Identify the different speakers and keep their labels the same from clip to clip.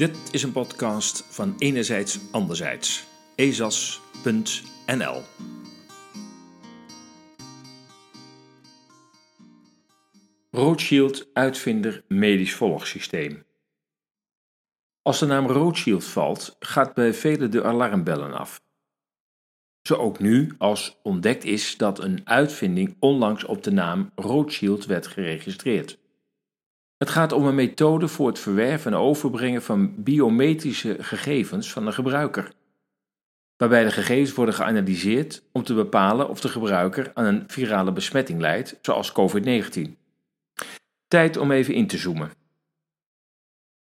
Speaker 1: Dit is een podcast van Enerzijds Anderzijds. ezas.nl Rothschild uitvinder medisch volgsysteem. Als de naam Rothschild valt, gaat bij velen de alarmbellen af. Zo ook nu, als ontdekt is dat een uitvinding onlangs op de naam Rothschild werd geregistreerd. Het gaat om een methode voor het verwerven en overbrengen van biometrische gegevens van de gebruiker. Waarbij de gegevens worden geanalyseerd om te bepalen of de gebruiker aan een virale besmetting leidt, zoals COVID-19. Tijd om even in te zoomen.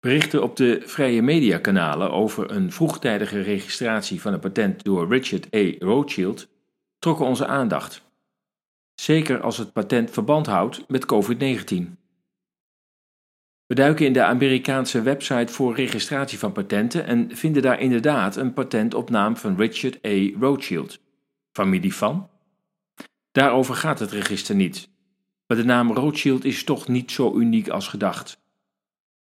Speaker 1: Berichten op de vrije mediakanalen over een vroegtijdige registratie van een patent door Richard A. Rothschild trokken onze aandacht. Zeker als het patent verband houdt met COVID-19. We duiken in de Amerikaanse website voor registratie van patenten en vinden daar inderdaad een patent op naam van Richard A. Rothschild. Familie van? Daarover gaat het register niet. Maar de naam Rothschild is toch niet zo uniek als gedacht.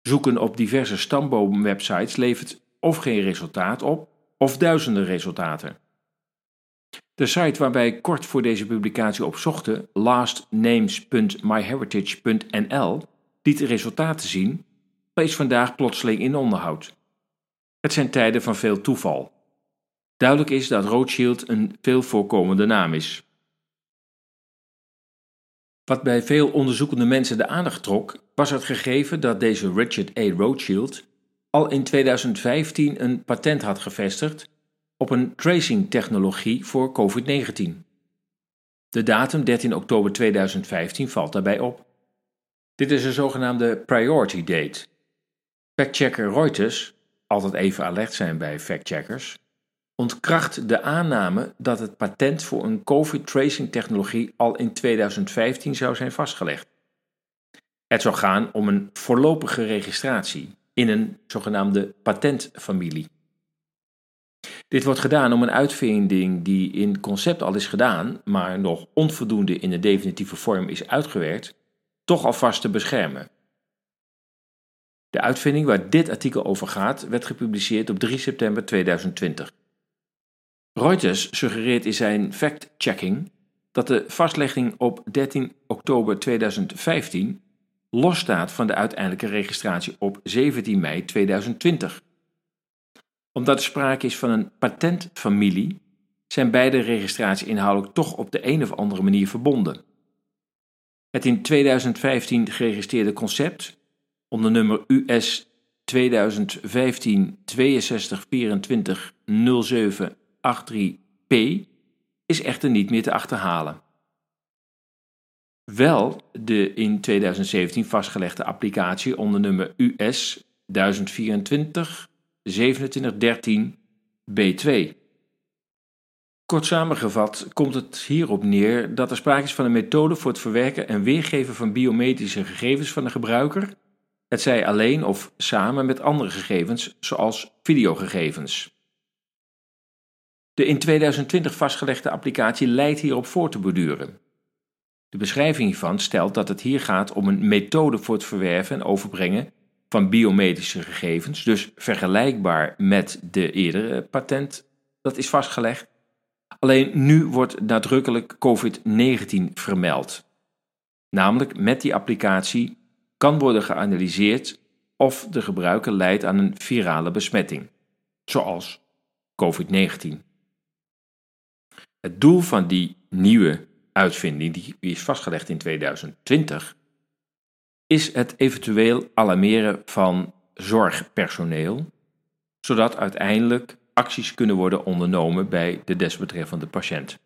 Speaker 1: Zoeken op diverse stamboomwebsites levert of geen resultaat op, of duizenden resultaten. De site waarbij ik kort voor deze publicatie op zochten, lastnames.myheritage.nl, liet resultaten zien, maar is vandaag plotseling in onderhoud. Het zijn tijden van veel toeval. Duidelijk is dat Rothschild een veel voorkomende naam is. Wat bij veel onderzoekende mensen de aandacht trok, was het gegeven dat deze Richard A. Rothschild al in 2015 een patent had gevestigd op een tracing-technologie voor COVID-19. De datum 13 oktober 2015 valt daarbij op. Dit is een zogenaamde priority date. Factchecker Reuters, altijd even alert zijn bij factcheckers, ontkracht de aanname dat het patent voor een COVID-tracing-technologie al in 2015 zou zijn vastgelegd. Het zou gaan om een voorlopige registratie in een zogenaamde patentfamilie. Dit wordt gedaan om een uitvinding die in concept al is gedaan, maar nog onvoldoende in de definitieve vorm is uitgewerkt, toch alvast te beschermen. De uitvinding waar dit artikel over gaat, werd gepubliceerd op 3 september 2020. Reuters suggereert in zijn fact-checking dat de vastlegging op 13 oktober 2015 losstaat van de uiteindelijke registratie op 17 mei 2020. Omdat er sprake is van een patentfamilie, zijn beide registraties inhoudelijk toch op de een of andere manier verbonden. Het in 2015 geregistreerde concept, onder nummer US 2015 6224 07 83P is echter niet meer te achterhalen. Wel de in 2017 vastgelegde applicatie onder nummer US 1024 2713 B2. Kort samengevat komt het hierop neer dat er sprake is van een methode voor het verwerken en weergeven van biometrische gegevens van de gebruiker, het zij alleen of samen met andere gegevens, zoals videogegevens. De in 2020 vastgelegde applicatie leidt hierop voor te borduren. De beschrijving hiervan stelt dat het hier gaat om een methode voor het verwerven en overbrengen van biometrische gegevens, dus vergelijkbaar met de eerdere patent dat is vastgelegd. Alleen nu wordt nadrukkelijk COVID-19 vermeld. Namelijk met die applicatie kan worden geanalyseerd of de gebruiker leidt aan een virale besmetting, zoals COVID-19. Het doel van die nieuwe uitvinding, die is vastgelegd in 2020, is het eventueel alarmeren van zorgpersoneel, zodat uiteindelijk acties kunnen worden ondernomen bij de desbetreffende patiënt.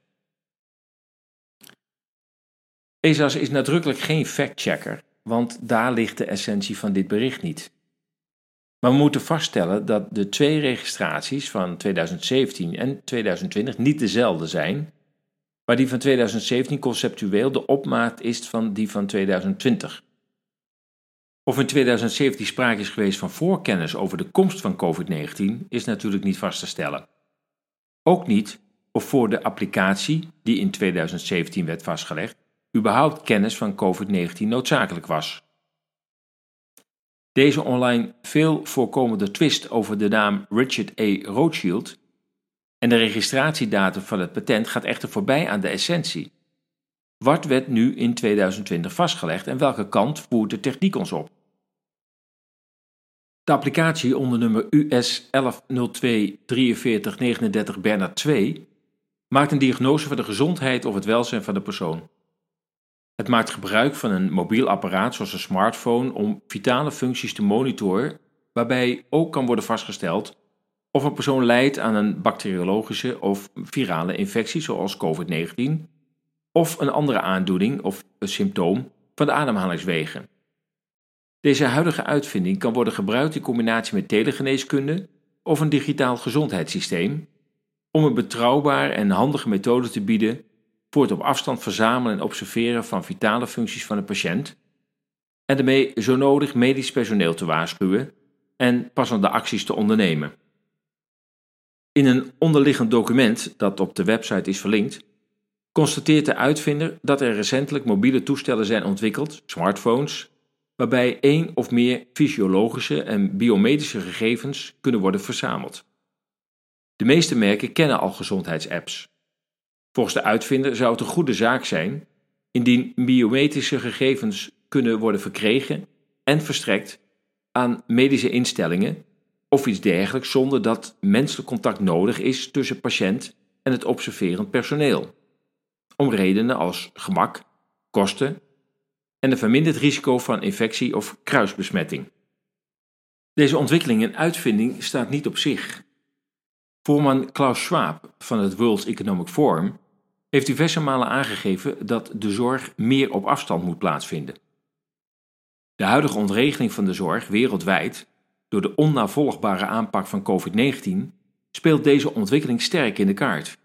Speaker 1: ESAS is nadrukkelijk geen factchecker, want daar ligt de essentie van dit bericht niet. Maar we moeten vaststellen dat de twee registraties van 2017 en 2020 niet dezelfde zijn, maar die van 2017 conceptueel de opmaat is van die van 2020. Of in 2017 sprake is geweest van voorkennis over de komst van COVID-19 is natuurlijk niet vast te stellen. Ook niet of voor de applicatie, die in 2017 werd vastgelegd, überhaupt kennis van COVID-19 noodzakelijk was. Deze online veel voorkomende twist over de naam Richard A. Rothschild en de registratiedatum van het patent gaat echter voorbij aan de essentie. Wat werd nu in 2020 vastgelegd en welke kant voert de techniek ons op? De applicatie onder nummer US 1102 Bernard 2 maakt een diagnose van de gezondheid of het welzijn van de persoon. Het maakt gebruik van een mobiel apparaat zoals een smartphone om vitale functies te monitoren, waarbij ook kan worden vastgesteld of een persoon lijdt aan een bacteriologische of virale infectie zoals COVID-19 of een andere aandoening of een symptoom van de ademhalingswegen. Deze huidige uitvinding kan worden gebruikt in combinatie met telegeneeskunde of een digitaal gezondheidssysteem om een betrouwbare en handige methode te bieden voor het op afstand verzamelen en observeren van vitale functies van een patiënt en daarmee zo nodig medisch personeel te waarschuwen en passende acties te ondernemen. In een onderliggend document dat op de website is verlinkt, constateert de uitvinder dat er recentelijk mobiele toestellen zijn ontwikkeld, smartphones, waarbij één of meer fysiologische en biometrische gegevens kunnen worden verzameld. De meeste merken kennen al gezondheidsapps. Volgens de uitvinder zou het een goede zaak zijn indien biometrische gegevens kunnen worden verkregen en verstrekt aan medische instellingen of iets dergelijks zonder dat menselijk contact nodig is tussen patiënt en het observerend personeel. Om redenen als gemak, kosten en een verminderd risico van infectie of kruisbesmetting. Deze ontwikkeling en uitvinding staat niet op zich. Voorman Klaus Schwab van het World Economic Forum heeft diverse malen aangegeven dat de zorg meer op afstand moet plaatsvinden. De huidige ontregeling van de zorg wereldwijd door de onnavolgbare aanpak van COVID-19 speelt deze ontwikkeling sterk in de kaart.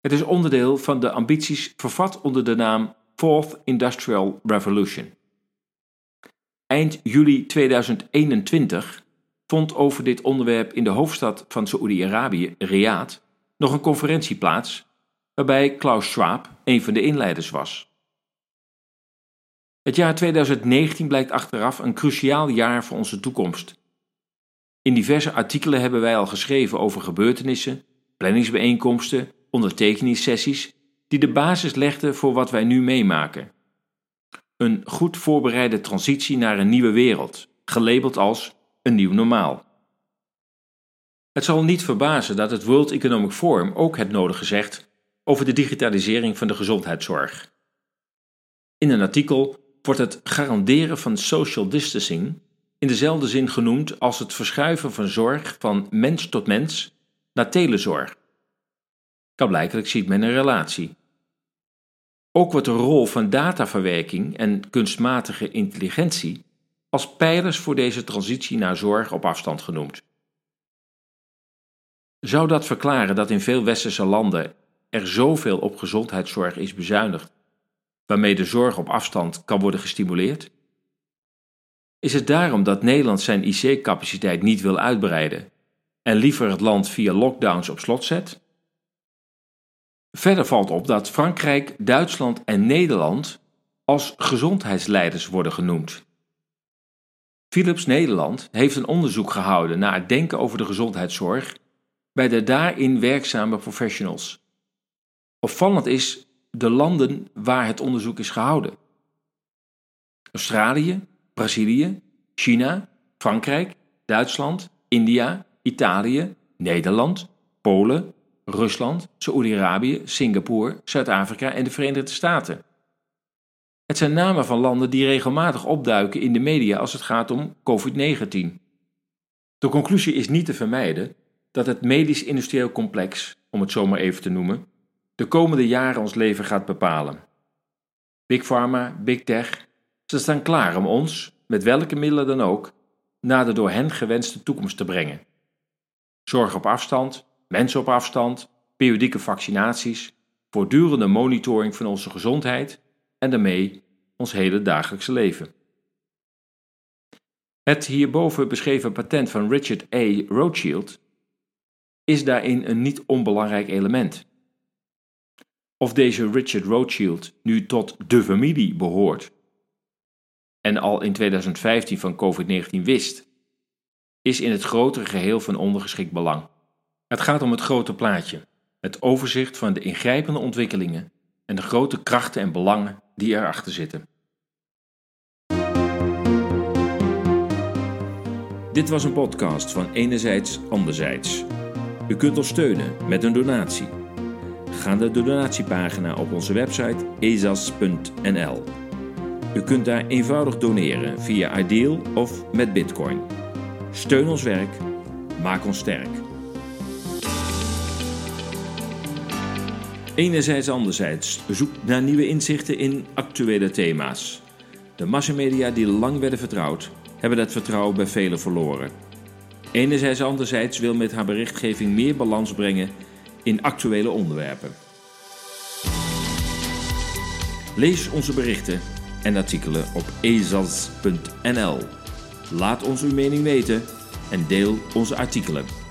Speaker 1: Het is onderdeel van de ambities vervat onder de naam Fourth Industrial Revolution. Eind juli 2021 vond over dit onderwerp in de hoofdstad van Saoedi-Arabië, Riyadh, nog een conferentie plaats, waarbij Klaus Schwab een van de inleiders was. Het jaar 2019 blijkt achteraf een cruciaal jaar voor onze toekomst. In diverse artikelen hebben wij al geschreven over gebeurtenissen, planningsbijeenkomsten, ondertekeningssessies die de basis legden voor wat wij nu meemaken. Een goed voorbereide transitie naar een nieuwe wereld, gelabeld als een nieuw normaal. Het zal niet verbazen dat het World Economic Forum ook het nodige zegt over de digitalisering van de gezondheidszorg. In een artikel wordt het garanderen van social distancing in dezelfde zin genoemd als het verschuiven van zorg van mens tot mens naar telezorg. Blijkelijk ziet men een relatie. Ook wordt de rol van dataverwerking en kunstmatige intelligentie als pijlers voor deze transitie naar zorg op afstand genoemd. Zou dat verklaren dat in veel westerse landen er zoveel op gezondheidszorg is bezuinigd, waarmee de zorg op afstand kan worden gestimuleerd? Is het daarom dat Nederland zijn IC-capaciteit niet wil uitbreiden en liever het land via lockdowns op slot zet? Verder valt op dat Frankrijk, Duitsland en Nederland als gezondheidsleiders worden genoemd. Philips Nederland heeft een onderzoek gehouden naar het denken over de gezondheidszorg bij de daarin werkzame professionals. Opvallend is de landen waar het onderzoek is gehouden: Australië, Brazilië, China, Frankrijk, Duitsland, India, Italië, Nederland, Polen, Rusland, Saoedi-Arabië, Singapore, Zuid-Afrika en de Verenigde Staten. Het zijn namen van landen die regelmatig opduiken in de media als het gaat om COVID-19. De conclusie is niet te vermijden dat het medisch-industrieel complex, om het zo maar even te noemen, de komende jaren ons leven gaat bepalen. Big Pharma, Big Tech, ze staan klaar om ons, met welke middelen dan ook, naar de door hen gewenste toekomst te brengen. Zorg op afstand, mensen op afstand, periodieke vaccinaties, voortdurende monitoring van onze gezondheid en daarmee ons hele dagelijkse leven. Het hierboven beschreven patent van Richard A. Rothschild is daarin een niet onbelangrijk element. Of deze Richard Rothschild nu tot de familie behoort, en al in 2015 van COVID-19 wist, is in het grotere geheel van ondergeschikt belang. Het gaat om het grote plaatje, het overzicht van de ingrijpende ontwikkelingen en de grote krachten en belangen die erachter zitten. Dit was een podcast van Enerzijds Anderzijds. U kunt ons steunen met een donatie. Ga naar de donatiepagina op onze website ezas.nl. U kunt daar eenvoudig doneren via Ideal of met Bitcoin. Steun ons werk, maak ons sterk. Enerzijds anderzijds zoekt naar nieuwe inzichten in actuele thema's. De massamedia die lang werden vertrouwd, hebben dat vertrouwen bij velen verloren. Enerzijds anderzijds wil met haar berichtgeving meer balans brengen in actuele onderwerpen. Lees onze berichten en artikelen op ezas.nl. Laat ons uw mening weten en deel onze artikelen.